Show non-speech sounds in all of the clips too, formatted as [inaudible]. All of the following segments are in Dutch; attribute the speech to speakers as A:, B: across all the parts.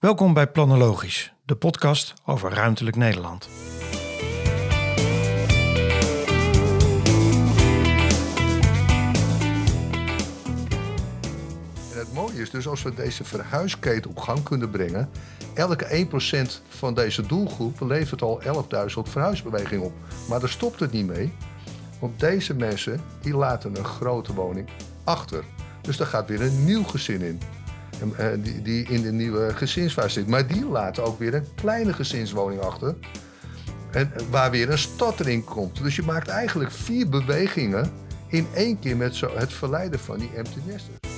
A: Welkom bij Planologisch, de podcast over ruimtelijk Nederland.
B: Het mooie is dus als we deze verhuisketen op gang kunnen brengen, elke 1% van deze doelgroep levert al 11.000 verhuisbewegingen op. Maar daar stopt het niet mee, want deze mensen die laten een grote woning achter. Dus daar gaat weer een nieuw gezin in. En, eh, die, die in de nieuwe gezinsfase zit. Maar die laten ook weer een kleine gezinswoning achter. En eh, waar weer een stad erin komt. Dus je maakt eigenlijk vier bewegingen in één keer met zo het verleiden van die empty nesters.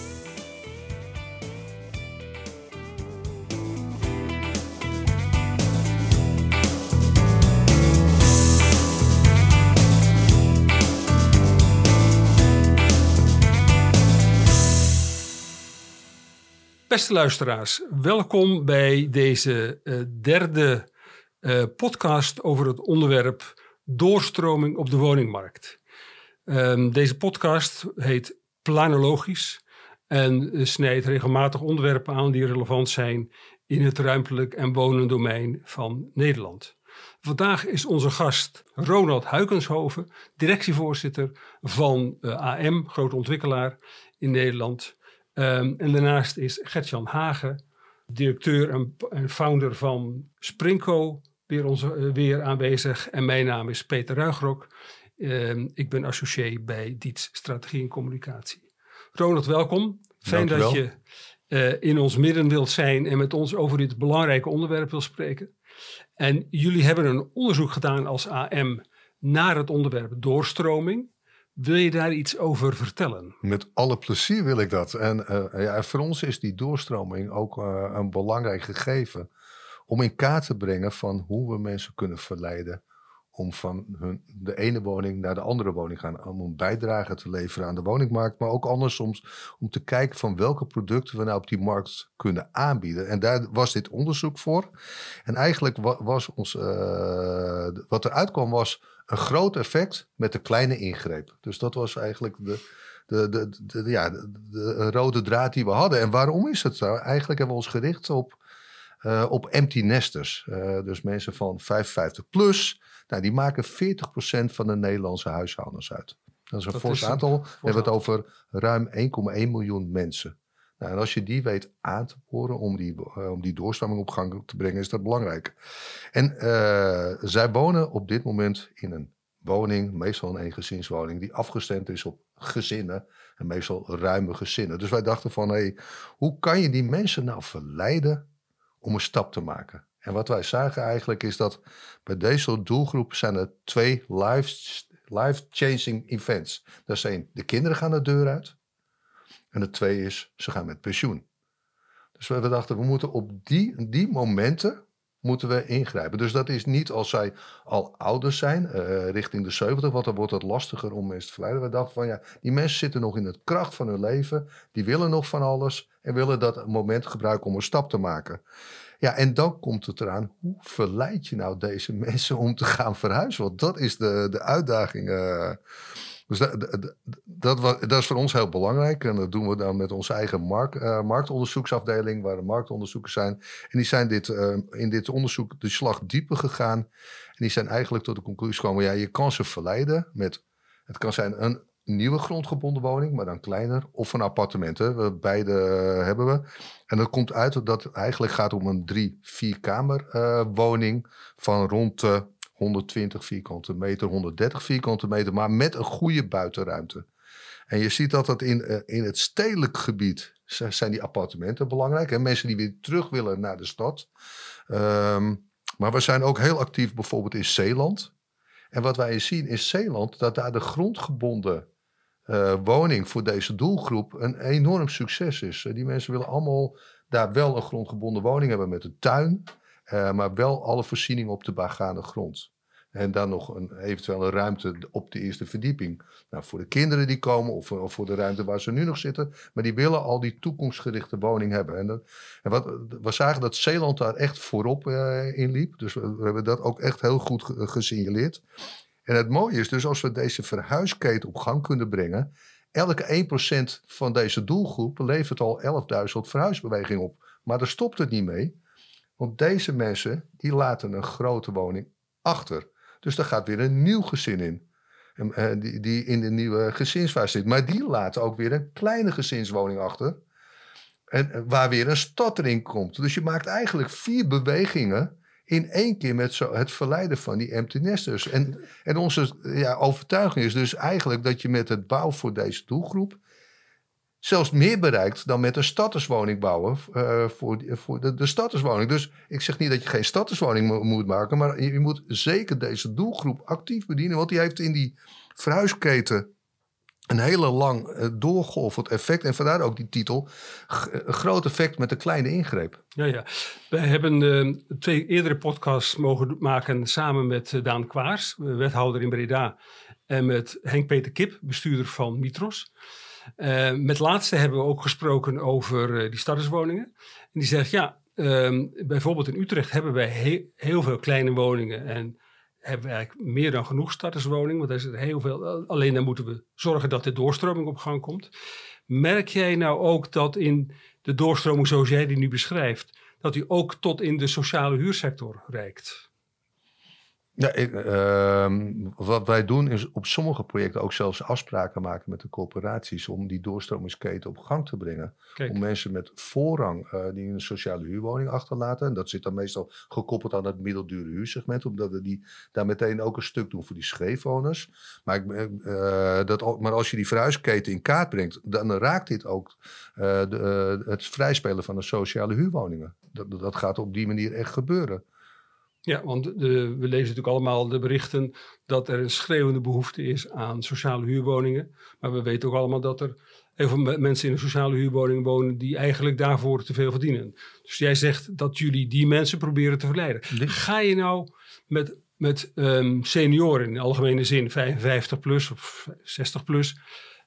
C: Beste luisteraars, welkom bij deze eh, derde eh, podcast over het onderwerp doorstroming op de woningmarkt. Ehm, deze podcast heet Planologisch en uh, snijdt regelmatig onderwerpen aan die relevant zijn in het ruimtelijk en wonendomein van Nederland. Vandaag is onze gast Ronald Huikenshoven, directievoorzitter van AM, grote ontwikkelaar in Nederland. Um, en daarnaast is Gertjan Hagen, directeur en, en founder van Sprinko, weer, onze, uh, weer aanwezig. En mijn naam is Peter Ruigrok. Um, ik ben associé bij Diets Strategie en Communicatie. Ronald, welkom. Fijn dat je uh, in ons midden wilt zijn en met ons over dit belangrijke onderwerp wil spreken. En jullie hebben een onderzoek gedaan als AM naar het onderwerp doorstroming. Wil je daar iets over vertellen?
B: Met alle plezier wil ik dat. En uh, ja, voor ons is die doorstroming ook uh, een belangrijk gegeven. Om in kaart te brengen van hoe we mensen kunnen verleiden. Om van hun, de ene woning naar de andere woning gaan. Om een bijdrage te leveren aan de woningmarkt. Maar ook andersom om te kijken van welke producten we nou op die markt kunnen aanbieden. En daar was dit onderzoek voor. En eigenlijk was ons, uh, wat eruit kwam was een groot effect met de kleine ingreep. Dus dat was eigenlijk de, de, de, de, ja, de rode draad die we hadden. En waarom is het zo? Eigenlijk hebben we ons gericht op, uh, op empty nesters. Uh, dus mensen van 55 plus. Nou, die maken 40% van de Nederlandse huishoudens uit. Dat is een fors aantal. We hebben het over ruim 1,1 miljoen mensen. Nou, en als je die weet aan te boren om die, uh, om die doorstroming op gang te brengen, is dat belangrijk. En zij wonen op dit moment in een woning, meestal een eengezinswoning, die afgestemd is op gezinnen. En meestal ruime gezinnen. Dus wij dachten van, hé, hey, hoe kan je die mensen nou verleiden om een stap te maken? En wat wij zagen eigenlijk is dat bij deze doelgroep zijn er twee life-changing events. Dat zijn de kinderen gaan de deur uit. En het tweede is, ze gaan met pensioen. Dus we dachten, we moeten op die, die momenten moeten we ingrijpen. Dus dat is niet als zij al ouder zijn, uh, richting de 70, want dan wordt het lastiger om mensen te verleiden. We dachten van ja, die mensen zitten nog in het kracht van hun leven, die willen nog van alles en willen dat moment gebruiken om een stap te maken. Ja, en dan komt het eraan, hoe verleid je nou deze [laughs] mensen om te gaan verhuizen? Want dat is de, de uitdaging. Uh, dus dat, dat, dat, is voor ons heel belangrijk. En dat doen we dan met onze eigen uh, marktonderzoeksafdeling, waar de marktonderzoekers zijn. En die zijn dit, uh, in dit onderzoek de slag dieper gegaan. En die zijn eigenlijk tot de conclusie gekomen: ja, je kan ze verleiden met. Het kan zijn een nieuwe grondgebonden woning, maar dan kleiner. Of een appartement. Hè. Beide hebben we. En dat komt uit dat het eigenlijk gaat om een drie, vier kamer uh, woning van rond de 120 vierkante meter, 130 vierkante meter, maar met een goede buitenruimte. En je ziet dat dat in, uh, in het stedelijk gebied zijn die appartementen belangrijk. En mensen die weer terug willen naar de stad. Um, maar we zijn ook heel actief bijvoorbeeld in Zeeland. En wat wij zien in Zeeland, dat daar de grondgebonden uh, woning voor deze doelgroep een enorm succes is. Die mensen willen allemaal daar wel een grondgebonden woning hebben met een tuin. Uh, maar wel alle voorzieningen op de begane grond. En dan nog een eventuele ruimte op de eerste verdieping. Nou, voor de kinderen die komen of, of, voor de ruimte waar ze nu nog zitten. Maar die willen al die toekomstgerichte woning hebben. En, en wat, we zagen dat Zeeland daar echt voorop uh, in liep. Dus we, hebben dat ook echt heel goed gesignaleerd. En het mooie is dus als we deze verhuisketen op gang kunnen brengen. Elke 1% van deze doelgroep levert al 11.000 verhuisbewegingen op. Maar daar stopt het niet mee. Want deze mensen, die laten een grote woning achter. Dus daar gaat weer een nieuw gezin in. Eh, die, die in de nieuwe gezinsfase zit. Maar die laten ook weer een kleine gezinswoning achter. En eh, waar weer een stad erin komt. Dus je maakt eigenlijk vier bewegingen in één keer met zo het verleiden van die empty nesters. En, en onze ja, overtuiging is dus eigenlijk dat je met het bouwen voor deze doelgroep zelfs meer bereikt dan met een starterswoning bouwen uh, voor, voor de, de. Dus ik zeg niet dat je geen starterswoning mo moet maken, maar je, moet zeker deze doelgroep actief bedienen, want die heeft in die verhuisketen een hele lang uh, effect. En vandaar ook die titel, een groot effect met een kleine ingreep.
C: Ja, ja. Wij hebben twee eerdere podcasts mogen maken samen met Daan Kwaars, wethouder in Breda, en met Henk-Peter Kip, bestuurder van Mitros. Uh, met laatste hebben we ook gesproken over uh, die starterswoningen. En die zegt, ja, um, bijvoorbeeld in Utrecht hebben wij he heel veel kleine woningen en hebben we eigenlijk meer dan genoeg starterswoningen, want is er heel veel. Alleen dan moeten we zorgen dat de doorstroming op gang komt. Merk jij nou ook dat in de doorstroming zoals jij die nu beschrijft, dat die ook tot in de sociale huursector reikt?
B: Ja, ik, uh, wat wij doen is op sommige projecten ook zelfs afspraken maken met de corporaties om die doorstromingsketen op gang te brengen. Kijk. Om mensen met voorrang uh, die een sociale huurwoning achterlaten. En dat zit dan meestal gekoppeld aan het middeldure huursegment, omdat we die, daar meteen ook een stuk doen voor die scheefwoners. Maar, ik, uh, dat, maar als je die verhuisketen in kaart brengt, dan raakt dit ook de, het vrijspelen van de sociale huurwoningen. Dat, dat gaat op die manier echt gebeuren.
C: Ja, want de, we lezen natuurlijk allemaal de berichten dat er een schreeuwende behoefte is aan sociale huurwoningen. Maar we weten ook allemaal dat er heel veel mensen in een sociale huurwoning wonen die eigenlijk daarvoor te veel verdienen. Dus jij zegt dat jullie die mensen proberen te verleiden. Ga je nou met, met um, senioren in de algemene zin, 55 plus of 60 plus,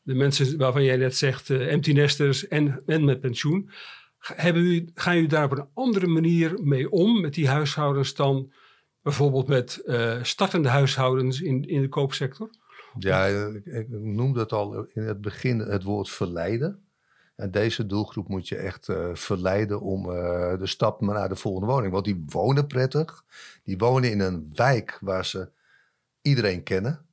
C: de mensen waarvan jij net zegt, uh, empty nesters en, en met pensioen hebben u, gaan daar op een andere manier mee om met die huishoudens dan bijvoorbeeld met uh, startende huishoudens in, in de koopsector?
B: Ja, ik noemde het al in het begin het woord verleiden. En deze doelgroep moet je echt uh, verleiden om uh, de stap naar de volgende woning. Want die wonen prettig. Die wonen in een wijk waar ze iedereen kennen.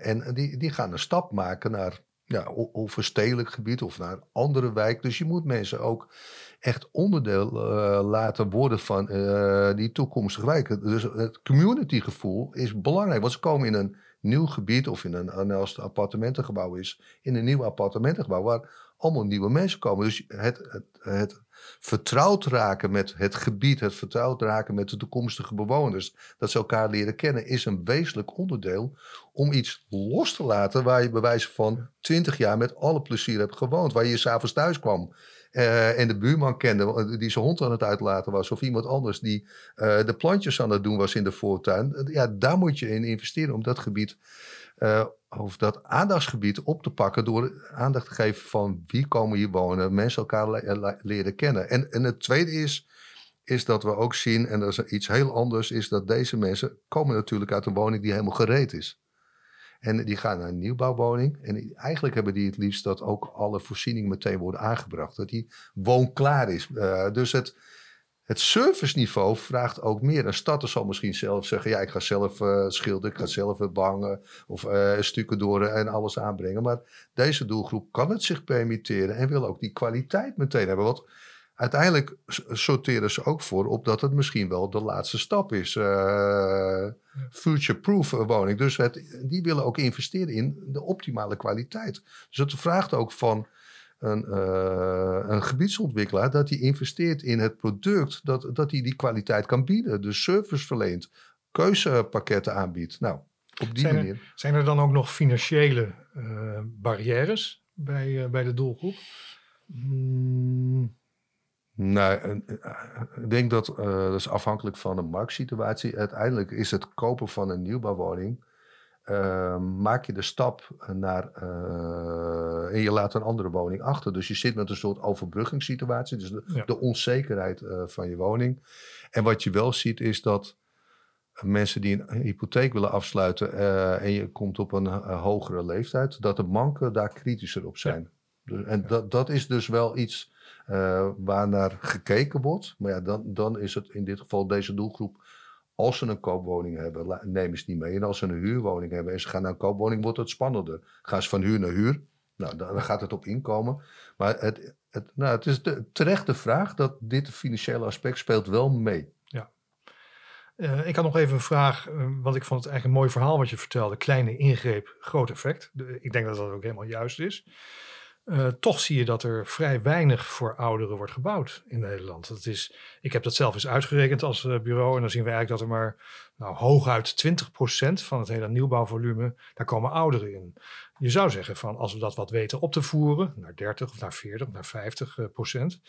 B: En die, die gaan een stap maken naar ja, of een stedelijk gebied of naar een andere wijk. Dus je moet mensen ook echt onderdeel uh, laten worden van uh, die toekomstige wijken. Dus het communitygevoel is belangrijk. Want ze komen in een nieuw gebied of in een, als het appartementengebouw is, in een nieuw appartementengebouw waar allemaal nieuwe mensen komen. Dus het, het, het vertrouwd raken met het gebied, het vertrouwd raken met de toekomstige bewoners, dat ze elkaar leren kennen, is een wezenlijk onderdeel om iets los te laten waar je bij wijze van twintig jaar met alle plezier hebt gewoond, waar je s'avonds thuis kwam. Uh, en de buurman kende die zijn hond aan het uitlaten was. Of iemand anders die uh, de plantjes aan het doen was in de voortuin. Ja, daar moet je in investeren om dat gebied uh, of dat aandachtsgebied op te pakken door aandacht te geven van wie komen hier wonen, mensen elkaar le leren kennen. En, en het tweede is, is dat we ook zien, en dat is iets heel anders, is dat deze mensen komen natuurlijk uit een woning die helemaal gereed is. En die gaan naar een nieuwbouwwoning. En eigenlijk hebben die het liefst dat ook alle voorzieningen meteen worden aangebracht. Dat die woonklaar is. Uh, dus het, het serviceniveau vraagt ook meer. Een starter zal misschien zelf zeggen: ja, ik ga zelf uh, schilderen, ik ga zelf bangen of uh, stukken door en alles aanbrengen. Maar deze doelgroep kan het zich permitteren en wil ook die kwaliteit meteen hebben. Want uiteindelijk sorteren ze ook voor op dat het misschien wel de laatste stap is. Uh, Future-proof woning. Dus het, die willen ook investeren in de optimale kwaliteit. Dus het vraagt ook van een, uh, een gebiedsontwikkelaar dat hij investeert in het product, dat, dat hij die kwaliteit kan bieden. Dus service verleent, keuzepakketten aanbiedt. Nou, op die
A: zijn
B: manier.
A: Er, zijn er dan ook nog financiële uh, barrières bij, bij de doelgroep?
B: Hmm. Nou, ik denk dat dat is afhankelijk van de marktsituatie. Uiteindelijk is het kopen van een nieuwbouwwoning uh, maak je de stap naar. Uh, en je laat een andere woning achter. Dus je zit met een soort overbruggingssituatie. Dus de, ja. de onzekerheid van je woning. En wat je wel ziet is dat mensen die een hypotheek willen afsluiten. en je komt op een hogere leeftijd. dat de banken daar kritischer op zijn. Ja. Dus, en dat, dat is dus wel iets uh, waar naar gekeken wordt. Maar ja, dan, dan is het in dit geval deze doelgroep. Als ze een koopwoning hebben, nemen ze niet mee. En als ze een huurwoning hebben en ze gaan naar een koopwoning, wordt het spannender. Gaan ze van huur naar huur, nou, dan gaat het op inkomen. Maar het, het, nou, het is de, terecht de vraag dat dit financiële aspect speelt wel mee.
A: Ja. Uh, ik had nog even een vraag, uh, want ik vond het eigenlijk een mooi verhaal wat je vertelde. Kleine ingreep, groot effect. Ik denk dat dat ook helemaal juist is. Uh, toch zie je dat er vrij weinig voor ouderen wordt gebouwd in Nederland. Dat is, ik heb dat zelf eens uitgerekend als uh, bureau en dan zien we eigenlijk dat er maar nou, hooguit 20% van het hele nieuwbouwvolume, daar komen ouderen in. Je zou zeggen van als we dat wat weten op te voeren, naar 30 of naar 40 of naar 50 uh, procent,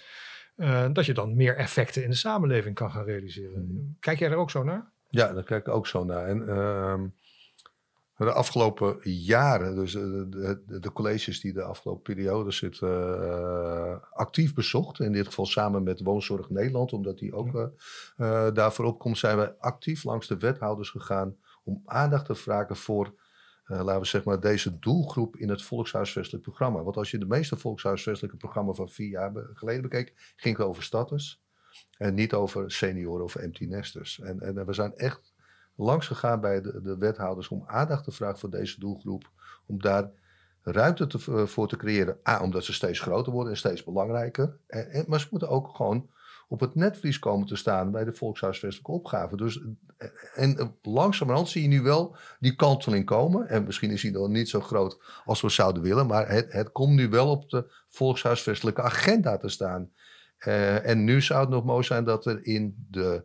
A: dat je dan meer effecten in de samenleving kan gaan realiseren. Mm. Kijk jij er ook zo naar?
B: Ja, daar kijk ik ook zo naar. En de afgelopen jaren, dus eh, de, de, de, colleges die de afgelopen periode zitten, uh, actief bezocht. In dit geval samen met Woonzorg Nederland, omdat die ook uh, daarvoor opkomt, zijn we actief langs de wethouders gegaan om aandacht te vragen voor, laten we zeg maar, deze doelgroep in het volkshuisvestelijk programma. Want als je de meeste volkshuisvestelijke programma van vier jaar geleden bekeek, ging het over status en niet over senioren of empty nesters. En, en we zijn echt langs gegaan bij de, de, wethouders om aandacht te vragen voor deze doelgroep. Om daar ruimte te, eh, voor te creëren. A, omdat ze steeds groter worden en steeds belangrijker. En, maar ze moeten ook gewoon op het netvlies komen te staan bij de volkshuisvestelijke opgave. Dus, eh, en eh, langzamerhand zie je nu wel die kanteling komen. En misschien is die nog niet zo groot als we zouden willen. Maar het, komt nu wel op de volkshuisvestelijke agenda te staan. En nu zou het nog mooi zijn dat er in de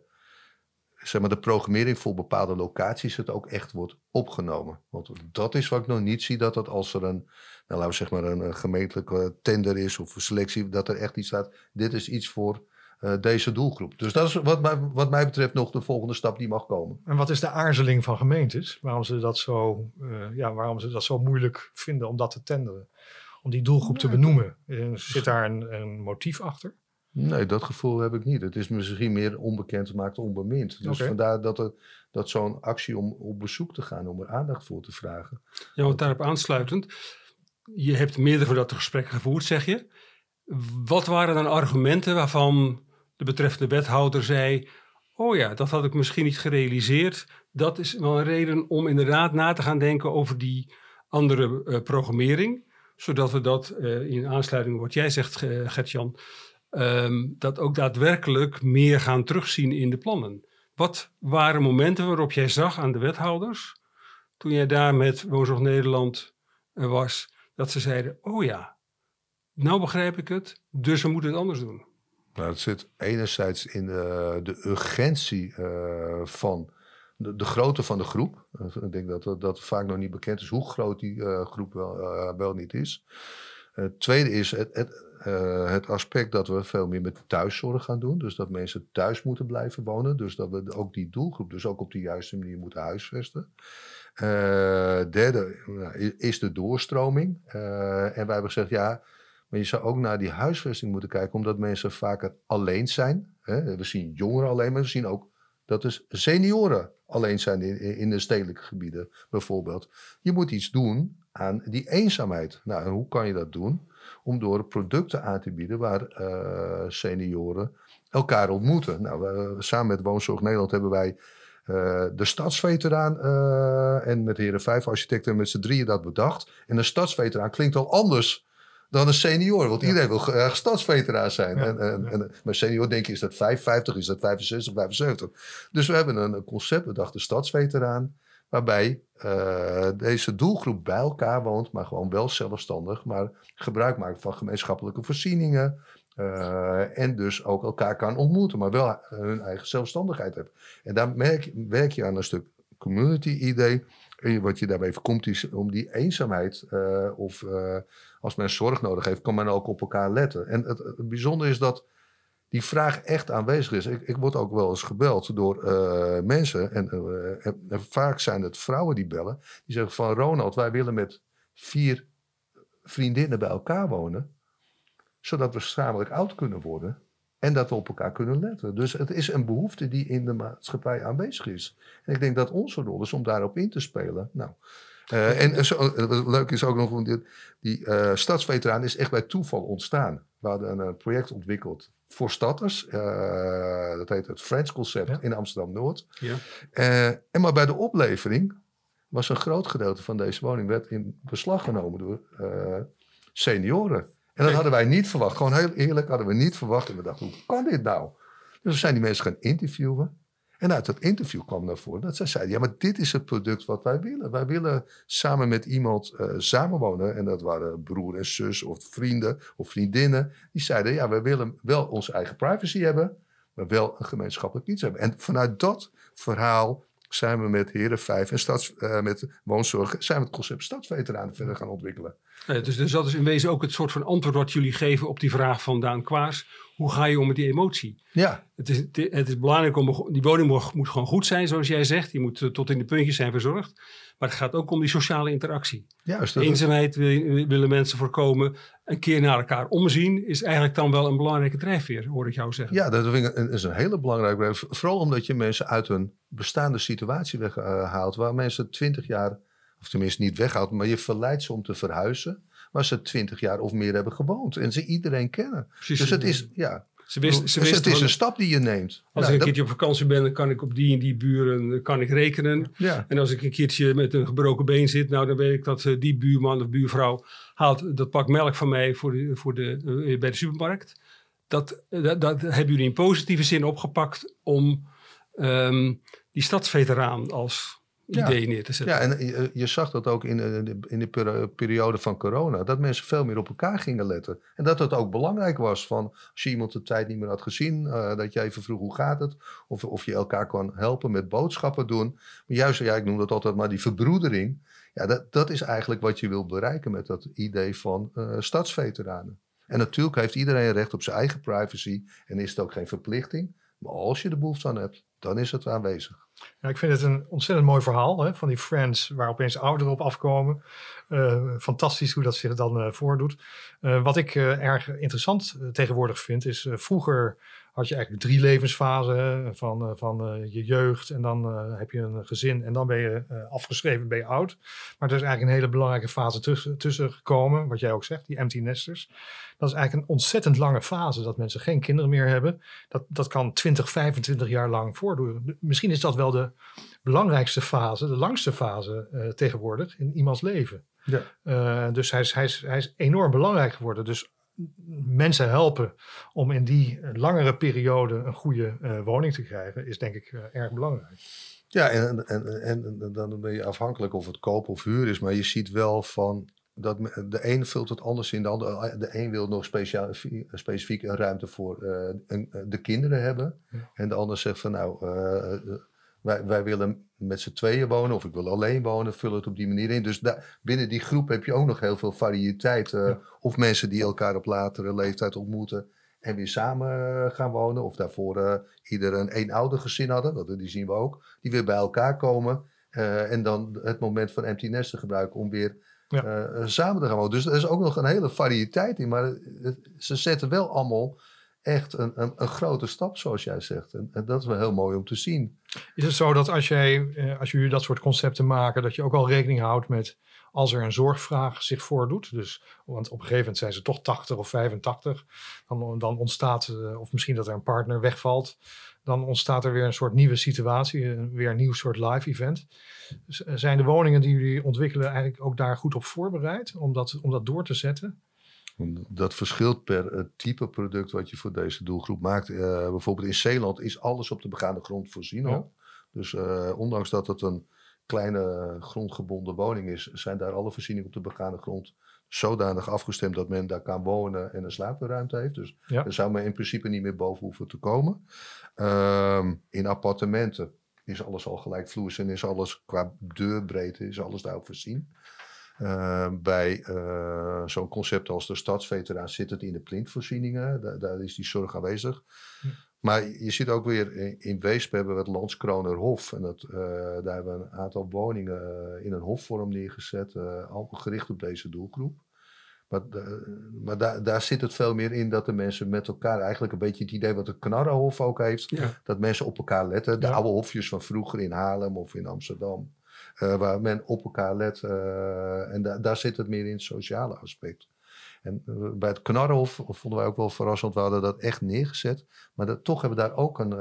B: zeg maar, de programmering voor bepaalde locaties het ook echt wordt opgenomen. Want dat is wat ik nog niet zie, dat het als er een, nou, laten we zeg maar een, gemeentelijke tender is of een selectie, dat er echt iets staat, dit is iets voor uh, deze doelgroep. Dus dat is wat mij, wat mij betreft nog de volgende stap die mag komen.
A: En wat is de aarzeling van gemeentes? Waarom ze dat zo, uh, ja, waarom ze dat zo moeilijk vinden om dat te tenderen? Om die doelgroep te benoemen. Zit daar een, een motief achter?
B: Nee, dat gevoel heb ik niet. Het is misschien meer onbekend maakt onbemind. Dus vandaar dat, er, dat zo'n actie om op bezoek te gaan, om er aandacht voor te vragen.
C: Ja, want daarop aansluitend, je hebt meerdere van dat gesprekken gevoerd, zeg je. Wat waren dan argumenten waarvan de betreffende wethouder zei: Oh ja, dat had ik misschien niet gerealiseerd. Dat is wel een reden om inderdaad na te gaan denken over die andere uh, programmering. Zodat we dat uh, in aansluiting op wat jij zegt, uh, Gertjan um, dat ook daadwerkelijk meer gaan terugzien in de plannen. Wat waren momenten waarop jij zag aan de wethouders, toen jij daar met Woonzorg Nederland uh, was, dat ze zeiden: Oh ja, nou begrijp ik het, dus we moeten het anders doen?
B: Nou, het zit enerzijds in de, de urgentie uh, van de, de, grootte van de groep. ik denk dat, dat vaak nog niet bekend is hoe groot die groep wel, wel niet is. Het tweede is het, het, uh, het aspect dat we veel meer met thuiszorg gaan doen. Dus dat mensen thuis moeten blijven wonen. Dus dat we ook die doelgroep dus ook op de juiste manier moeten huisvesten. Uh, derde is de doorstroming. Uh, en wij hebben gezegd, ja, maar je zou ook naar die huisvesting moeten kijken, omdat mensen vaker alleen zijn. Hè? We zien jongeren alleen, maar we zien ook dat dus senioren alleen zijn in, in de stedelijke gebieden, bijvoorbeeld. Je moet iets doen aan die eenzaamheid. Nou, en hoe kan je dat doen? Om door producten aan te bieden waar uh, senioren elkaar ontmoeten. Nou, we, samen met Woonzorg Nederland hebben wij uh, de stadsveteraan uh, en met heren vijf architecten met z'n drieën dat bedacht. En een stadsveteraan klinkt al anders dan een senior. Want iedereen wil graag stadsveteraan zijn. Ja, en, en, ja. en, maar senior denk je, is dat 55, is dat 65, 75? Dus we hebben een concept bedacht, de stadsveteraan. Waarbij uh, deze doelgroep bij elkaar woont, maar gewoon wel zelfstandig, maar gebruik maakt van gemeenschappelijke voorzieningen. Uh, en dus ook elkaar kan ontmoeten, maar wel hun eigen zelfstandigheid hebben. En daar merk, werk je aan een stuk community-idee. En wat je daarbij voorkomt is om die eenzaamheid, uh, of als men zorg nodig heeft, kan men ook op elkaar letten. En het, het bijzondere is dat die vraag echt aanwezig is. Ik, ik word ook wel eens gebeld door uh, mensen, en, uh, en, vaak zijn het vrouwen die bellen, die zeggen van Ronald, wij willen met vier vriendinnen bij elkaar wonen, zodat we gezamenlijk oud kunnen worden en dat we op elkaar kunnen letten. Dus het is een behoefte die in de maatschappij aanwezig is. En ik denk dat onze rol is om daarop in te spelen. Nou, Eh, en zo, eh, leuk is ook nog, die, die stadsveteraan is echt bij toeval ontstaan. We hadden een project ontwikkeld voor stadders. dat heet het Friends Concept
A: Ja.
B: in Amsterdam-Noord.
C: Ja.
B: en maar bij de oplevering was een groot gedeelte van deze woning werd in beslag genomen door eh, senioren. En dat hadden wij niet verwacht. Gewoon heel eerlijk hadden we niet verwacht. En we dachten, hoe kan dit nou? Dus we zijn die mensen gaan interviewen. En uit dat interview kwam naar voren dat zij zeiden: Ja, maar dit is het product wat wij willen. Wij willen samen met iemand eh, samenwonen. En dat waren broer en zus, of vrienden of vriendinnen. Die zeiden: Ja, we willen wel onze eigen privacy hebben, maar wel een gemeenschappelijk iets hebben. En vanuit dat verhaal zijn we met Heren 5 en stads, eh, met woonzorg, zijn we het concept stadsveteranen verder gaan ontwikkelen.
C: Nee, dus, dus dat is in wezen ook het soort van antwoord wat jullie geven op die vraag van Daan Kwaars. Hoe ga je om met die emotie?
B: Ja,
C: Het is, het is belangrijk om, die woning moet, gewoon goed zijn, zoals jij zegt. Die moet eh, tot in de puntjes zijn verzorgd. Maar het gaat ook om die sociale interactie.
B: juist. Dat,
C: Eenzaamheid wil- willen mensen voorkomen. Een keer naar elkaar omzien is eigenlijk dan wel een belangrijke drijfveer, hoor ik jou zeggen.
B: Ja, dat vind ik is een hele belangrijke. Vooral omdat je mensen uit hun bestaande situatie weghaalt. waar mensen twintig jaar, of tenminste niet weghaalt, maar je verleidt ze om te verhuizen. Waar ze twintig jaar of meer hebben gewoond. En ze iedereen kennen.
C: Precies.
B: Dus het is, ja,
C: Ze wist, ze
B: dus
C: wist
B: het is een stap die je neemt.
C: als ik een keertje op vakantie ben, dan kan ik op die en die buren kan ik rekenen.
B: ja.
C: En als ik een keertje met een gebroken been zit, nou dan weet ik dat eh, die buurman of buurvrouw haalt dat pak melk van mij voor de, voor de, eh, bij de supermarkt. Dat, eh, dat, dat hebben jullie in positieve zin opgepakt om ehm, die stadsveteraan als
B: Ja.
C: idee neer te zetten.
B: Ja, en je, je zag dat ook in, eh, de- in de peri- periode van corona. Dat mensen veel meer op elkaar gingen letten. En dat het ook belangrijk was van als je iemand de tijd niet meer had gezien. eh, dat je even vroeg hoe gaat het. Of, of je elkaar kan helpen met boodschappen doen. Maar juist, ja, ik noem dat altijd maar die verbroedering. Ja, dat, dat is eigenlijk wat je wil bereiken met dat idee van eh, stadsveteranen. En natuurlijk heeft iedereen recht op zijn eigen privacy. En is het ook geen verplichting. Maar als je er behoefte aan hebt, dan is het aanwezig.
A: Ja, ik vind het een ontzettend mooi verhaal hè, van die Friends, waar opeens ouderen op afkomen. Eh, fantastisch hoe dat zich dan eh, voordoet. Eh, wat ik erg interessant tegenwoordig vind, is vroeger had je eigenlijk drie levensfasen hè, van, eh, van eh, je jeugd en dan eh, heb je een gezin en dan ben je afgeschreven, ben je oud. Maar er is eigenlijk een hele belangrijke fase tussen, tussen gekomen, wat jij ook zegt, die empty nesters. Dat is eigenlijk een ontzettend lange fase, dat mensen geen kinderen meer hebben. Dat, dat kan 20, 25 jaar lang voortduren. Misschien is dat wel de belangrijkste fase, de langste fase tegenwoordig in iemands leven.
B: Ja.
A: Dus hij is, hij, is, hij is enorm belangrijk geworden. Dus mensen helpen om in die eh, langere periode een goede eh, woning te krijgen, is denk ik eh, erg belangrijk.
B: Ja, en, en, en, en dan ben je afhankelijk of het koop of huur is. Maar je ziet wel van dat de een vult het anders in. De, ander, de een wil nog speciaal, specifiek een ruimte voor eh, een- de kinderen hebben.
A: Ja.
B: En de ander zegt van nou, eh, eh, wij, wij willen met z'n tweeën wonen of ik wil alleen wonen. Vul het op die manier in. Dus daar binnen die groep heb je ook nog heel veel variëteit. eh,
A: Ja.
B: Of mensen die elkaar op latere leeftijd ontmoeten. En weer samen eh, gaan wonen. Of daarvoor eh, ieder een eenouder gezin hadden. Dat, die zien we ook. Die weer bij elkaar komen. en dan het moment van empty nesten gebruiken om weer
A: Ja.
B: samen te gaan wonen. Dus er is ook nog een hele variëteit in. Maar het- ze zetten wel allemaal echt een, een, een grote stap, zoals jij zegt. En, en dat is wel heel mooi om te zien.
A: Is het zo dat als, jij, eh, als jullie dat soort concepten maken, dat je ook al rekening houdt met als er een zorgvraag zich voordoet? Dus, want op een gegeven moment zijn ze toch 80 of 85. Dan, dan ontstaat, eh, of misschien dat er een partner wegvalt, dan ontstaat er weer een soort nieuwe situatie, eh, weer een nieuw soort live event. Zijn de woningen die jullie ontwikkelen eigenlijk ook daar goed op voorbereid om dat, om dat door te zetten?
B: Dat verschilt per eh, type product wat je voor deze doelgroep maakt. Eh, bijvoorbeeld in Zeeland is alles op de begaande grond voorzien
A: Ja.
B: al. Dus eh, ondanks dat het een kleine grondgebonden woning is, zijn daar alle voorzieningen op de begaande grond zodanig afgestemd dat men daar kan wonen en een slaapruimte heeft. Dus
A: Ja.
B: daar zou men in principe niet meer boven hoeven te komen. Ehm, in appartementen is alles al gelijkvloers en is alles qua deurbreedte is alles daarop voorzien. Uh, bij uh, zo'n concept als de stadsveteraan zit het in de plintvoorzieningen. Daar, daar is die zorg aanwezig. Maar je ziet ook weer in, in Weesp hebben we het Landskronerhof. En dat, uh, daar hebben we een aantal woningen eh, in een hofvorm neergezet. al gericht op deze doelgroep. Maar, maar daar, daar zit het veel meer in dat de mensen met elkaar eigenlijk een beetje het idee wat de Knarrenhof ook heeft.
C: Ja.
B: Dat mensen op elkaar letten. De
A: Ja.
B: oude hofjes van vroeger in Haarlem of in Amsterdam. Eh, waar men op elkaar let. eh, en da- daar zit het meer in het sociale aspect. En eh, bij het Knarrenhof vonden wij ook wel verrassend. We hadden dat echt neergezet. Maar dat, toch hebben daar ook een,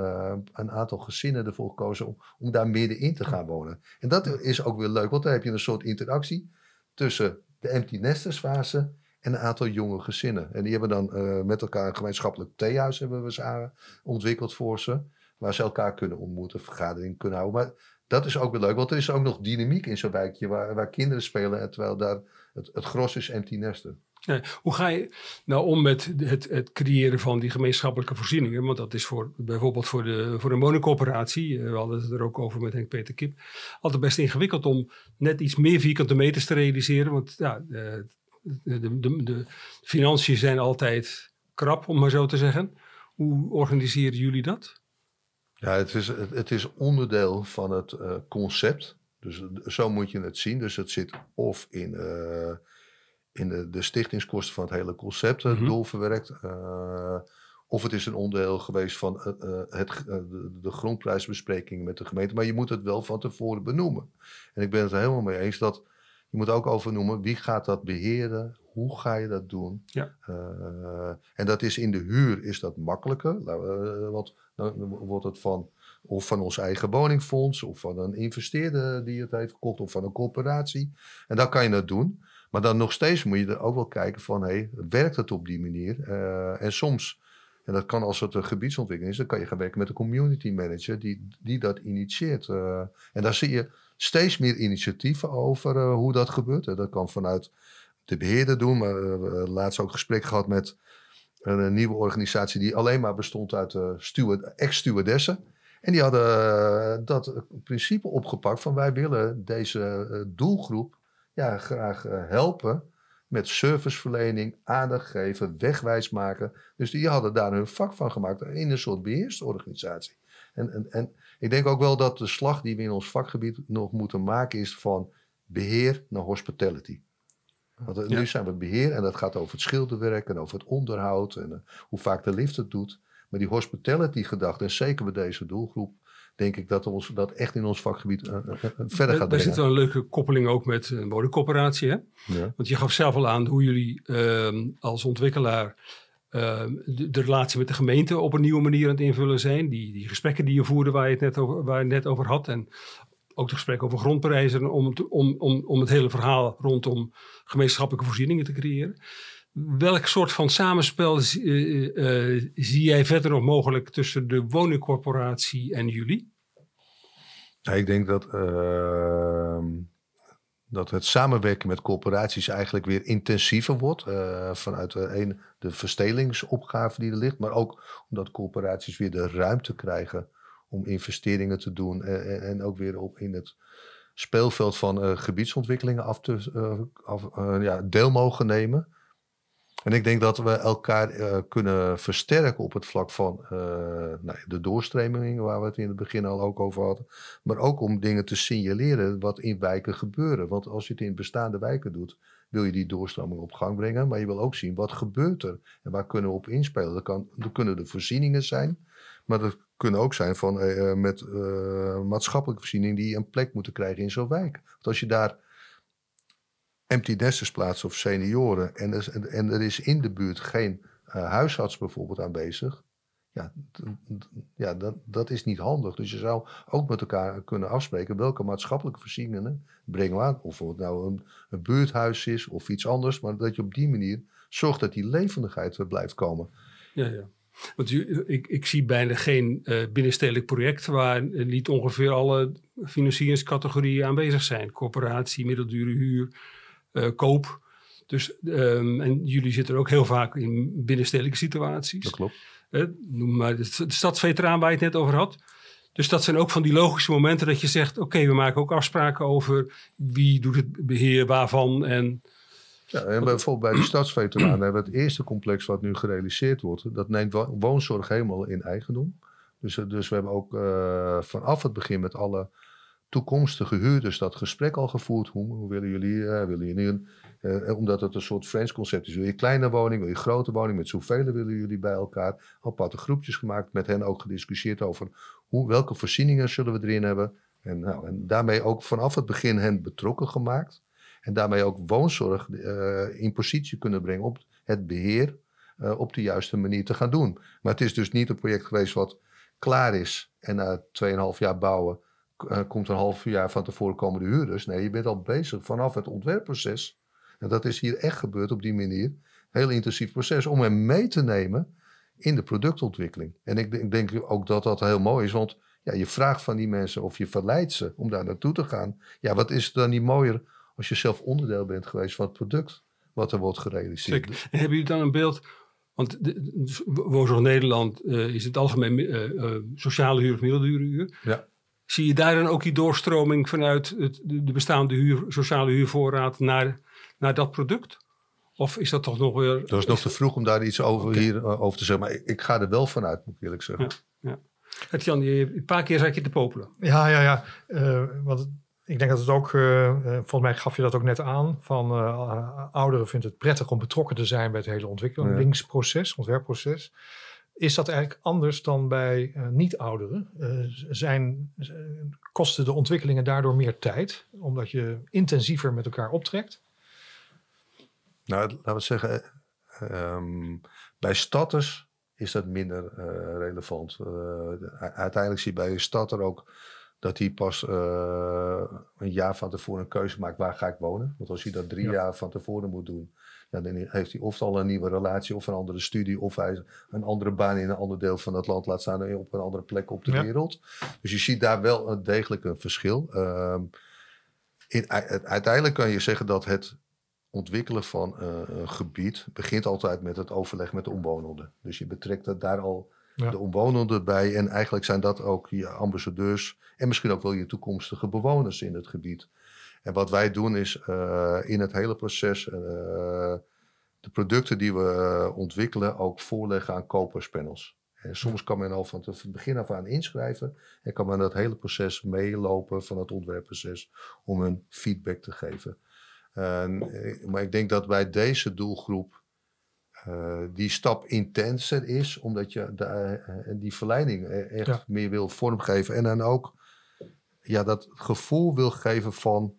B: een aantal gezinnen ervoor gekozen om, om daar middenin te gaan wonen. En dat is ook weer leuk, want dan heb je een soort interactie tussen de empty nesters fase en een aantal jonge gezinnen. En die hebben dan met elkaar een gemeenschappelijk theehuis hebben we ontwikkeld voor ze. Waar ze elkaar kunnen ontmoeten, vergadering kunnen houden. Maar dat is ook weer leuk, want er is ook nog dynamiek in zo'n wijkje waar, waar kinderen spelen. En terwijl daar het, het gros is empty nesten.
C: Hoe ga je nou om met het, het creëren van die gemeenschappelijke voorzieningen? Want dat is voor, bijvoorbeeld voor, de, voor een woningcoöperatie, eh, we hadden het er ook over met Henk Peter Kip, altijd best ingewikkeld om net iets meer vierkante meters te realiseren. Want ja, de, de, de, de financiën zijn altijd krap, om maar zo te zeggen. Hoe organiseren jullie dat?
B: Ja, het is, het, is onderdeel van het eh, concept. Dus eh, zo moet je het zien. Dus het zit of in, eh, in de, de stichtingskosten van het hele concept, het
C: Mhm.
B: doel verwerkt. eh, of het is een onderdeel geweest van eh, eh, het, eh, de, de grondprijsbespreking met de gemeente. Maar je moet het wel van tevoren benoemen. En ik ben het er helemaal mee eens dat je moet ook overnoemen wie gaat dat beheren, hoe ga je dat doen.
C: Ja.
B: Eh, en dat is in de huur is dat makkelijker. Eh, want dan wordt het van of van ons eigen woningfonds, of van een investeerder die het heeft gekocht, of van een corporatie. En dan kan je dat doen. Maar dan nog steeds moet je er ook wel kijken van, hé, hey, werkt het op die manier? Eh, en soms, en dat kan als het een gebiedsontwikkeling is, dan kan je gaan werken met een community manager die, die dat initieert. Eh, en daar zie je steeds meer initiatieven over eh, hoe dat gebeurt. Dat kan vanuit de beheerder doen, maar laatst ook gesprek gehad met een, een nieuwe organisatie die alleen maar bestond uit eh, steward, ex-stewardessen. En die hadden eh, dat principe opgepakt van wij willen deze eh, doelgroep ja, graag eh, helpen met serviceverlening, aandacht geven, wegwijs maken. Dus die hadden daar hun vak van gemaakt in een soort beheersorganisatie. En, en, en ik denk ook wel dat de slag die we in ons vakgebied nog moeten maken is van beheer naar hospitality. Want eh,
C: Ja.
B: nu zijn we beheer en dat gaat over het schilderwerk en over het onderhoud en eh, hoe vaak de lift het doet. Maar die hospitality gedachte, en zeker bij deze doelgroep, denk ik dat ons dat echt in ons vakgebied eh, verder
C: Daar-
B: gaat
C: Daar
B: brengen.
C: zit wel een leuke koppeling ook met een woningcoöperatie. Hè?
B: Ja.
C: Want je gaf zelf al aan hoe jullie ehm, als ontwikkelaar ehm, de, de relatie met de gemeente op een nieuwe manier aan het invullen zijn. Die, die gesprekken die je voerde waar je het net over, waar je het net over had. En ook de gesprekken over grondprijzen om, het- om, om, om het hele verhaal rondom gemeenschappelijke voorzieningen te creëren. Welk soort van samenspel zie- eh, eh, zie jij verder nog mogelijk tussen de woningcorporatie en jullie?
B: Ik denk dat, ehm, dat het samenwerken met corporaties eigenlijk weer intensiever wordt. eh, vanuit de, de verstelingsopgave die er ligt. Maar ook omdat corporaties weer de ruimte krijgen om investeringen te doen. eh, en, en ook weer op in het speelveld van eh, gebiedsontwikkelingen af te, eh, eh, ja, deel mogen nemen. En ik denk dat we elkaar eh, kunnen versterken op het vlak van eh, nou, de doorstreming, waar we het in het begin al ook over hadden. Maar ook om dingen te signaleren wat in wijken gebeuren. Want als je het in bestaande wijken doet, wil je die doorstroming op gang brengen. Maar je wil ook zien wat gebeurt er en waar kunnen we op inspelen. Dat, kan, dat kunnen de voorzieningen zijn, maar dat kunnen ook zijn van, eh, eh, met eh, maatschappelijke voorzieningen die een plek moeten krijgen in zo'n wijk. Want als je daar empty nesters plaatst of senioren en er, is- en, er is in de buurt geen huisarts bijvoorbeeld aanwezig. Ja, ja dat, dat is niet handig. Dus je zou ook met elkaar kunnen afspreken welke maatschappelijke voorzieningen brengen we aan. Of het nou een, buurthuis is of iets anders. Maar dat je op die manier zorgt dat die levendigheid er blijft komen.
C: Ja, ja. Want u- ik, ik zie bijna geen eh, binnenstedelijk project waar eh, niet ongeveer alle financieringscategorieën aanwezig zijn. Corporatie, middeldure huur, eh, koop. Dus, ehm, en jullie zitten ook heel vaak in binnenstedelijke situaties.
B: Dat klopt.
C: Noem maar de stadsveteraan waar je het net over had. Dus dat zijn ook van die logische momenten dat je zegt... oké, we maken ook afspraken over wie doet het beheer waarvan. En
B: Ja, en bijvoorbeeld bij de stadsveteranen hebben we het eerste complex wat nu gerealiseerd wordt. Dat neemt wo- woonzorg helemaal in eigendom. Dus, eh, dus we hebben ook eh, vanaf het begin met alle toekomstige huurders dat gesprek al gevoerd. Hoe, hoe willen jullie, eh, willen jullie een, eh, omdat het een soort Friends concept is. Wil je kleine woning, wil je grote woning, met zoveel willen jullie bij elkaar. Aparte groepjes gemaakt, met hen ook gediscussieerd over hoe, welke voorzieningen zullen we erin hebben. En, nou, en daarmee ook vanaf het begin hen betrokken gemaakt. En daarmee ook woonzorg uh, in positie kunnen brengen op het beheer uh, op de juiste manier te gaan doen. Maar het is dus niet een project geweest wat klaar is en na 2,5 jaar bouwen uh, komt een half jaar van tevoren komen de huurders. Nee, je bent al bezig vanaf het ontwerpproces. En dat is hier echt gebeurd op die manier. Heel intensief proces om hem mee te nemen in de productontwikkeling. En ik, ik denk ook dat dat heel mooi is, want ja, je vraagt van die mensen of je verleidt ze om daar naartoe te gaan. Ja, wat is dan niet mooier als je zelf onderdeel bent geweest van het product wat er wordt gerealiseerd.
C: Zeker. En hebben jullie dan een beeld, want Woonzorg Nederland uh, is het algemeen uh, uh, sociale huur of middelde huur.
B: Ja.
C: Zie je daar dan ook die doorstroming vanuit het, de bestaande huur, sociale huurvoorraad naar, naar dat product? Of is dat toch nog weer...
B: Dat is nog te vroeg om daar iets over, okay. hier, over te zeggen. Maar ik, ik, ga er wel vanuit, moet ik eerlijk zeggen.
C: Ja, ja. Het Jan, je, een paar keer zei je te popelen.
A: Ja, ja, ja. want ik denk dat het ook, uh, volgens mij gaf je dat ook net aan, van uh, ouderen vinden het prettig om betrokken te zijn bij het hele ontwikkelingsproces, ontwerpproces. Is dat eigenlijk anders dan bij niet-ouderen? zijn, kosten de ontwikkelingen daardoor meer tijd, omdat je intensiever met elkaar optrekt?
B: Nou, laten we zeggen, um, bij statters is dat minder relevant. uiteindelijk zie je bij een statter ook dat hij pas uh, een jaar van tevoren een keuze maakt waar ga ik wonen. Want als hij dat drie ja. jaar van tevoren moet doen, ja, dan heeft hij of al een nieuwe relatie of een andere studie of hij een andere baan in een ander deel van het land laat staan op een andere plek op de ja. wereld. Dus je ziet daar wel degelijk een verschil. Uh, in, uiteindelijk kan je zeggen dat het ontwikkelen van uh, een gebied begint altijd met het overleg met de omwonenden. Dus je betrekt het daar al ja. de omwonenden bij. En eigenlijk zijn dat ook je ambassadeurs en misschien ook wel je toekomstige bewoners in het gebied. En wat wij doen is uh, in het hele proces uh, de producten die we ontwikkelen ook voorleggen aan koperspanels. En soms kan men al van het begin af aan inschrijven en kan men dat hele proces meelopen van het ontwerpproces om hun feedback te geven. En, maar ik denk dat bij deze doelgroep uh, die stap intenser is, omdat je de, uh, die verleiding echt ja. meer wil vormgeven. En dan ook ja, dat gevoel wil geven van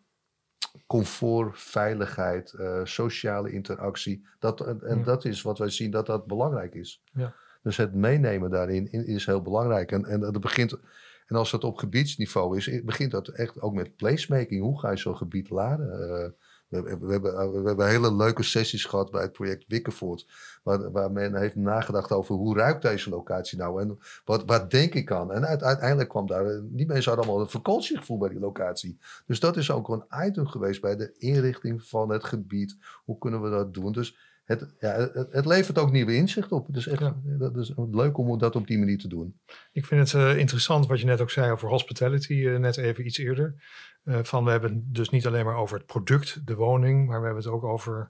B: comfort, veiligheid, uh, sociale interactie. Dat, en ja. dat is wat wij zien dat dat belangrijk is.
A: Ja.
B: Dus het meenemen daarin is heel belangrijk. En, en, dat begint, en als dat op gebiedsniveau is, begint dat echt ook met placemaking. Hoe ga je zo'n gebied laden? We, hebben, we hebben hele leuke sessies gehad bij het project Wikkervoort. Waar, waar men heeft nagedacht over hoe ruikt deze locatie nou en wat, wat denk ik aan. En uiteindelijk kwam daar, die mensen hadden allemaal een vakantiegevoel bij die locatie. Dus dat is ook een item geweest bij de inrichting van het gebied. Hoe kunnen we dat doen? Dus het, ja, het, het, levert ook nieuwe inzicht op. Is echt ja. dat is leuk om dat op die manier te doen.
A: Ik vind het uh, interessant wat je net ook zei over hospitality, uh, net even iets eerder. Uh, van we hebben het dus niet alleen maar over het product, de woning, maar we hebben het ook over,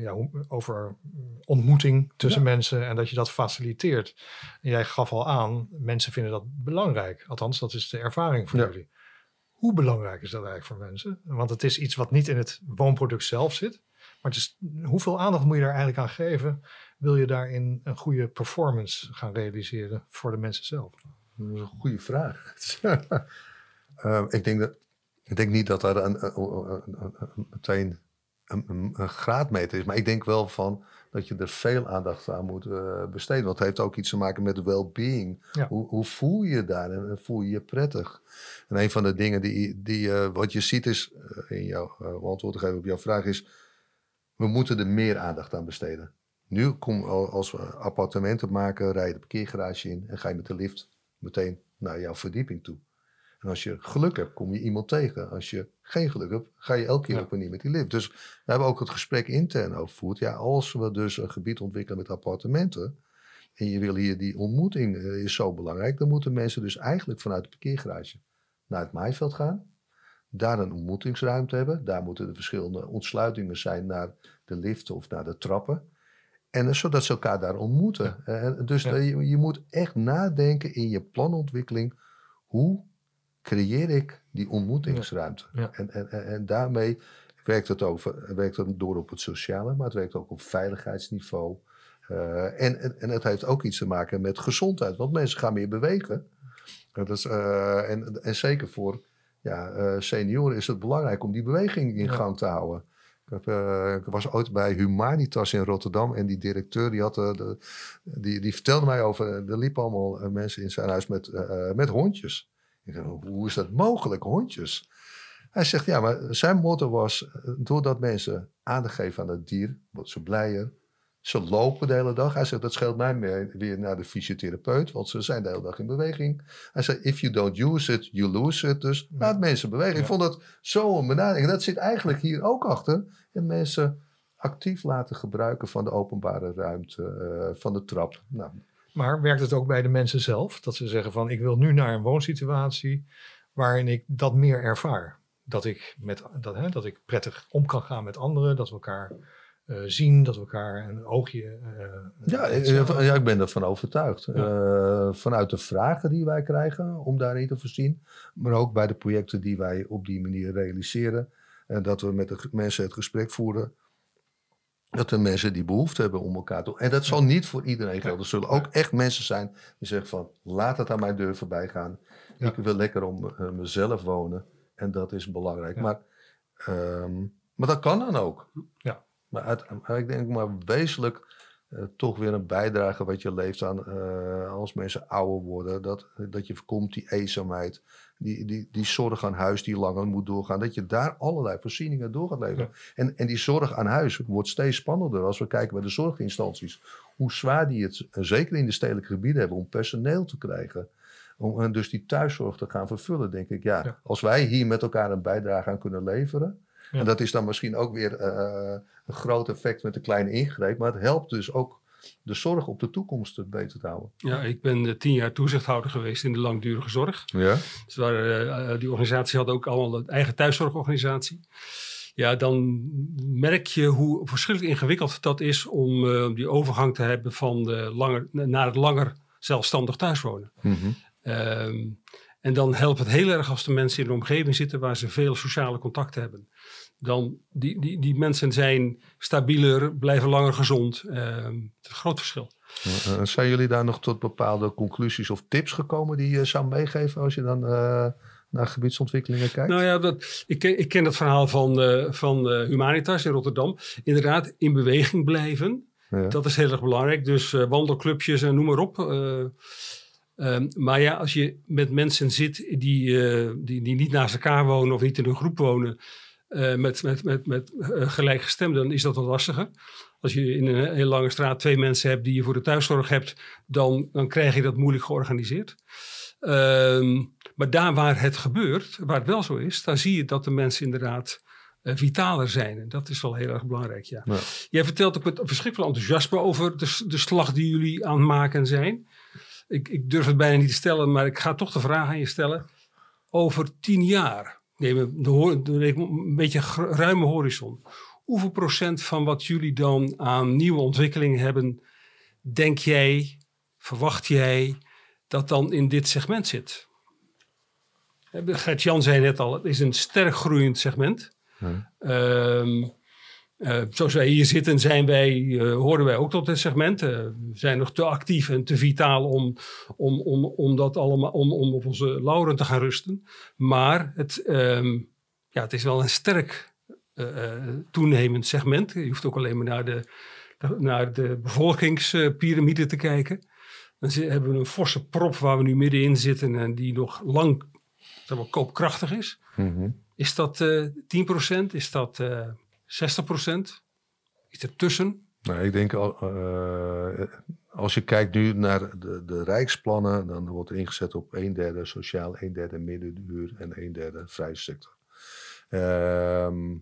A: ja, over ontmoeting tussen ja. mensen en dat je dat faciliteert. En jij gaf al aan, mensen vinden dat belangrijk. Althans, dat is de ervaring voor jullie. Hoe belangrijk is dat eigenlijk voor mensen? Want het is iets wat niet in het woonproduct zelf zit. Maar hoeveel aandacht moet je daar eigenlijk aan geven? Wil je daarin een goede performance gaan realiseren voor de mensen zelf?
B: Dat is een goede vraag. uh, [laughs] ik, denk dat, ik denk niet dat er een, een, een, meteen een, graadmeter is. Maar ik denk wel van dat je er veel aandacht aan moet uh, besteden. Want het heeft ook iets te maken met well-being.
A: Ja.
B: Hoe, hoe, voel je je daar en voel je je prettig? En een van de dingen die, die uh, wat je ziet is, in jouw antwoord te geven op jouw vraag is we moeten er meer aandacht aan besteden. Nu, kom, als we appartementen maken, rij je de parkeergarage in en ga je met de lift meteen naar jouw verdieping toe. En als je geluk hebt, kom je iemand tegen. Als je geen geluk hebt, ga je elke keer ja. opnieuw met die lift. Dus we hebben ook het gesprek intern over gevoerd. Ja, als we dus een gebied ontwikkelen met appartementen. en je wil hier die ontmoeting uh, is zo belangrijk. dan moeten mensen dus eigenlijk vanuit de parkeergarage naar het maaiveld gaan daar een ontmoetingsruimte hebben. Daar moeten de verschillende ontsluitingen zijn naar de liften of naar de trappen. En zodat ze elkaar daar ontmoeten. Ja. dus ja. je, je, moet echt nadenken in je planontwikkeling. Hoe creëer ik die ontmoetingsruimte?
A: Ja.
B: En, en, en, daarmee werkt het, over, werkt het door op het sociale, maar het werkt ook op veiligheidsniveau. Uh, en, en, en het heeft ook iets te maken met gezondheid. Want mensen gaan meer bewegen. Dat is, eh, en, en zeker voor ja, eh, senioren is het belangrijk om die beweging in gang te houden. Ik, heb, eh, ik was ooit bij Humanitas in Rotterdam en die directeur die, had, eh, de, die, die vertelde mij over, er liepen allemaal mensen in zijn huis met, met hondjes. Ik dacht, hoe is dat mogelijk, hondjes? Hij zegt, ja, maar zijn motto was, doordat mensen aandacht geven aan het dier, worden ze blijer. Ze lopen de hele dag. Hij zegt, dat scheelt mij weer naar de fysiotherapeut, want ze zijn de hele dag in beweging. Hij zei, if you don't use it, you lose it. Dus laat mensen bewegen. Ik
A: Ja.
B: vond dat zo een benadering. Dat zit eigenlijk hier ook achter. En mensen actief laten gebruiken van de openbare ruimte, eh, van de trap. Nou,
A: Maar werkt het ook bij de mensen zelf? Dat ze zeggen van ik wil nu naar een woonsituatie waarin ik dat meer ervaar. Dat ik, met, dat, hè, dat ik prettig om kan gaan met anderen, dat we elkaar eh, zien, dat we elkaar een oogje... eh,
B: ja,
A: eh,
B: ik, ja, ik ben ervan overtuigd.
A: Ja.
B: Vanuit de vragen die wij krijgen om daarin te voorzien. Maar ook bij de projecten die wij op die manier realiseren. En dat we met de mensen het gesprek voeren. Dat de mensen die behoefte hebben om elkaar te... En dat zal niet voor iedereen gelden. Er zullen ook echt mensen zijn die zeggen van... laat het aan mijn deur voorbij gaan.
A: Ja.
B: Ik wil lekker om mezelf wonen. En dat is belangrijk.
A: Ja.
B: Maar, ehm, maar dat kan dan ook.
A: Ja.
B: Maar uit, ik denk maar wezenlijk eh, toch weer een bijdrage wat je leeft aan eh, als mensen ouder worden. Dat, dat je voorkomt die eenzaamheid, die, die, die zorg aan huis die langer moet doorgaan. Dat je daar allerlei voorzieningen door gaat leveren. En, en die zorg aan huis wordt steeds spannender als we kijken bij de zorginstanties. Hoe zwaar die het, eh, zeker in de stedelijke gebieden, hebben om personeel te krijgen. Om dus die thuiszorg te gaan vervullen, denk ik. Ja,
A: Ja.
B: als wij hier met elkaar een bijdrage aan kunnen leveren.
A: Ja.
B: En dat is dan misschien ook weer een groot effect met een kleine ingreep. Maar het helpt dus ook de zorg op de toekomst beter te houden.
C: Ja, ik ben eh, tien jaar toezichthouder geweest in de langdurige zorg.
B: Ja?
C: Dus waar, eh, eh, die organisatie had ook allemaal een eigen thuiszorgorganisatie. Ja, dan merk je hoe verschrikkelijk ingewikkeld dat is om die overgang te hebben van de langer, naar het langer zelfstandig thuiswonen. Ehm, en dan helpt het heel erg als de mensen in de omgeving zitten waar ze veel sociale contacten hebben. Dan die, die, die mensen zijn stabieler, blijven langer gezond. Ehm, het is een groot verschil.
B: Eh, zijn jullie daar nog tot bepaalde conclusies of tips gekomen die je zou meegeven als je dan eh, naar gebiedsontwikkelingen kijkt?
C: Nou ja, dat, ik, ken- ik ken het verhaal van, eh, van eh, Humanitas in Rotterdam. Inderdaad, in beweging blijven.
B: Ja.
C: Dat is heel erg belangrijk. Dus eh, wandelclubjes en noem maar op. Eh, ehm, maar ja, als je met mensen zit die, eh, die, die niet naast elkaar wonen of niet in een groep wonen. Eh, met met, met, met eh, gelijkgestemden, dan is dat wat lastiger. Als je in een heel lange straat twee mensen hebt die je voor de thuiszorg hebt, dan, dan krijg je dat moeilijk georganiseerd. Ehm, maar daar waar het gebeurt, waar het wel zo is, daar zie je dat de mensen inderdaad eh, vitaler zijn. En dat is wel heel erg belangrijk, ja.
B: Ja.
C: Jij vertelt ook met verschrikkelijk enthousiasme over de, de slag die jullie aan het maken zijn. Ik, ik durf het bijna niet te stellen, maar ik ga toch de vraag aan je stellen. Over tien jaar, neem een, de, een beetje ruime horizon. Hoeveel procent van wat jullie dan aan nieuwe ontwikkelingen hebben, denk jij, verwacht jij, dat dan in dit segment zit? Gert-Jan zei net al, het is een sterk groeiend segment. Ehm, eh, zoals wij hier zitten, zijn wij, eh, horen wij ook tot dit segment. Eh, we zijn nog te actief en te vitaal om, om, om, om, dat allemaal, om, om op onze lauren te gaan rusten. Maar het, ehm, ja, het is wel een sterk toenemend segment. Je hoeft ook alleen maar naar de, naar de bevolkingspyramide te kijken. Dan hebben we een forse prop waar we nu middenin zitten en die nog lang zeg maar, koopkrachtig is.
B: Mhm.
C: Is dat eh 10%? Is dat 60%? Iets ertussen?
B: Nou, ik denk eh, als je kijkt nu naar de, de rijksplannen, dan wordt ingezet op een derde sociaal, een derde middenhuur en een derde vrije sector. Ehm,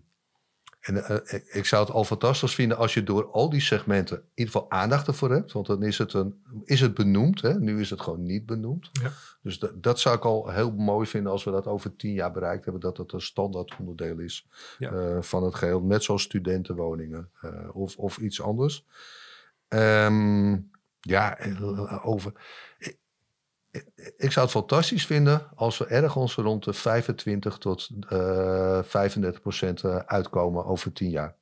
B: en eh, ik- ik zou het al fantastisch vinden als je door al die segmenten in ieder geval aandacht ervoor hebt. Want dan is het, een, is het benoemd. Hè? Nu is het gewoon niet benoemd.
A: Ja.
B: Dus dat, dat zou ik al heel mooi vinden als we dat over tien jaar bereikt hebben. Dat het een standaard onderdeel is
C: Ja.
B: eh, van het geheel. Net zoals studentenwoningen eh, of, of iets anders. Ehm, ja, eh, over. Ik, ik- zou het fantastisch vinden als we ergens rond de 25 tot eh 35 procent eh, uitkomen over 10 jaar.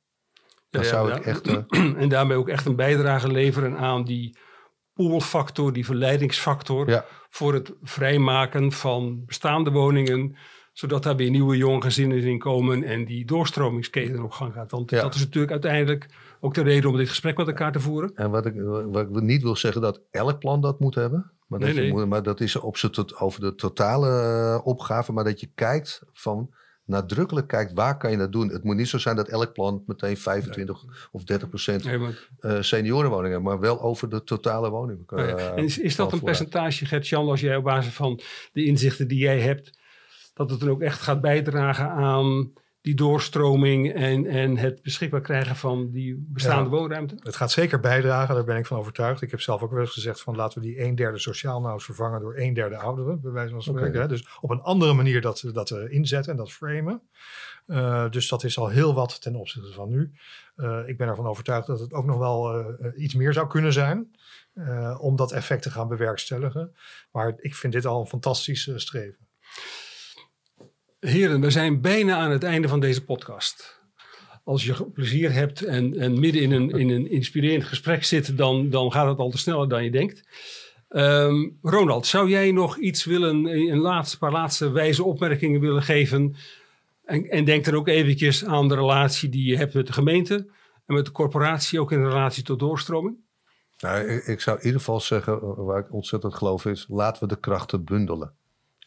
B: Dan
C: Ja,
B: zou ik echt. [clears throat] eh,
C: en daarmee ook echt een bijdrage leveren aan die poolfactor, die verleidingsfactor.
B: ja,
C: voor het vrijmaken van bestaande woningen zodat daar weer nieuwe jonge gezinnen in komen en die doorstromingsketen op gang gaat. Want
B: Ja.
C: dat is natuurlijk uiteindelijk ook de reden om dit gesprek met elkaar te voeren.
B: En wat ik, wat ik niet wil zeggen dat elk plan dat moet hebben. Maar, dat,
C: Nee,
B: je
C: nee.
B: moet- maar dat is op tot, over de totale eh, opgave. Maar dat je kijkt van nadrukkelijk kijkt waar kan je dat doen. Het moet niet zo zijn dat elk plan meteen 25 of 30 procent eh, seniorenwoningen maar wel over de totale woning. eh,
C: ja. En is, is dat een
B: vooruit.
C: percentage, Gert-Jan, als jij op basis van de inzichten die jij hebt, dat het dan ook echt gaat bijdragen aan die doorstroming en, en het beschikbaar krijgen van die bestaande
A: Ja.
C: woonruimte?
A: Het gaat zeker bijdragen, daar ben ik van overtuigd. Ik heb zelf ook wel eens gezegd van laten we die een derde sociaal nou eens vervangen door een derde ouderen, bij wijze van spreken. Hè. Dus op een andere manier dat, dat eh, inzetten en dat framen. Eh, dus dat is al heel wat ten opzichte van nu. Eh, ik ben ervan overtuigd dat het ook nog wel iets meer zou kunnen zijn. om dat effect te gaan bewerkstelligen. Maar ik vind dit al een fantastisch eh, streven.
C: Heren, we zijn bijna aan het einde van deze podcast. Als je plezier hebt en, en midden in een, in een inspirerend gesprek zit, dan, dan gaat het al te sneller dan je denkt. Ehm, Ronald, zou jij nog iets willen, een laatste, paar laatste wijze opmerkingen willen geven? En, en denk dan ook eventjes aan de relatie die je hebt met de gemeente en met de corporatie, ook in relatie tot doorstroming.
B: Nou, ik, ik zou in ieder geval zeggen, waar ik ontzettend geloof is, laten we de krachten bundelen.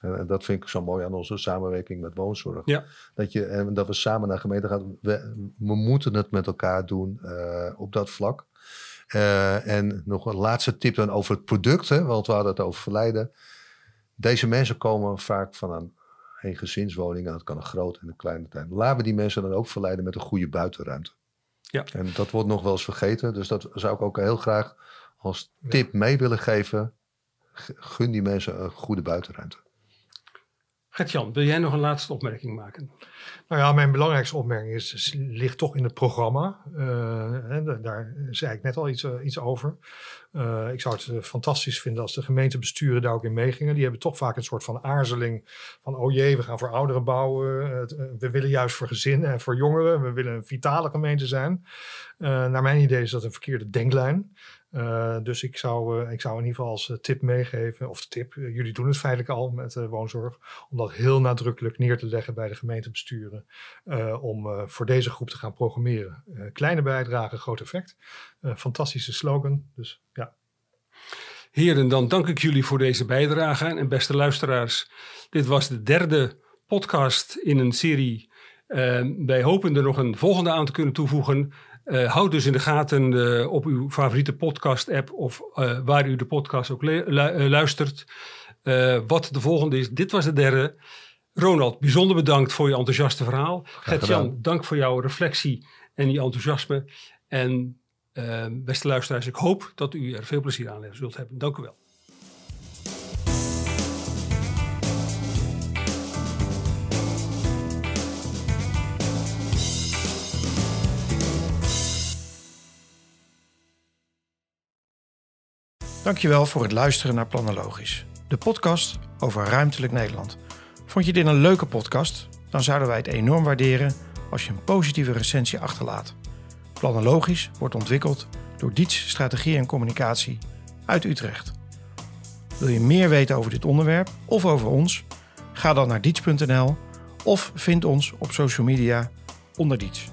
B: En en dat vind ik zo mooi aan onze samenwerking met woonzorg.
C: Ja.
B: Dat, je, en dat we samen naar de gemeente gaan. We, we moeten het met elkaar doen eh, op dat vlak. Eh, en nog een laatste tip dan over het product, hè, want we hadden het over verleiden. Deze mensen komen vaak van een, een gezinswoning, en dat kan een grote en een kleine tuin. Laten we die mensen dan ook verleiden met een goede buitenruimte.
C: Ja.
B: En dat wordt nog wel eens vergeten, dus dat zou ik ook heel graag als tip mee willen geven. Gun die mensen een goede buitenruimte.
C: Gert-Jan, wil jij nog een laatste opmerking maken?
A: Nou ja, mijn belangrijkste opmerking is, ligt toch in het programma. Eh, daar zei ik net al iets, eh, iets over. Eh, ik zou het fantastisch vinden als de gemeentebesturen daar ook in meegingen. Die hebben toch vaak een soort van aarzeling van, oh jee, we gaan voor ouderen bouwen. We willen juist voor gezinnen en voor jongeren. We willen een vitale gemeente zijn. Naar mijn idee is dat een verkeerde denklijn. Eh, dus ik zou, eh, ik zou in ieder geval als eh, tip meegeven, of tip, jullie doen het feitelijk al met woonzorg, om dat heel nadrukkelijk neer te leggen bij de gemeentebesturen. om voor deze groep te gaan programmeren. Kleine bijdrage, groot effect. Fantastische slogan. Dus ja,
C: Heren, dan dank ik jullie voor deze bijdrage. En beste luisteraars, dit was de derde podcast in een serie. Wij hopen er nog een volgende aan te kunnen toevoegen. Eh, houd dus in de gaten eh, op uw favoriete podcast-app of eh, waar u de podcast ook lu- luistert. wat de volgende is. Dit was de derde. Ronald, bijzonder bedankt voor je enthousiaste verhaal. Gert-Jan, dank voor jouw reflectie en je enthousiasme. En beste luisteraars, ik hoop dat u er veel plezier aan zult hebben. Dank u wel.
D: Dankjewel voor het luisteren naar Planologisch, de podcast over ruimtelijk Nederland. Vond je dit een leuke podcast? Dan zouden wij het enorm waarderen als je een positieve recensie achterlaat. Planologisch wordt ontwikkeld door Diets Strategie en Communicatie uit Utrecht. Wil je meer weten over dit onderwerp of over ons? Ga dan naar diets.nl of vind ons op social media onder Diets.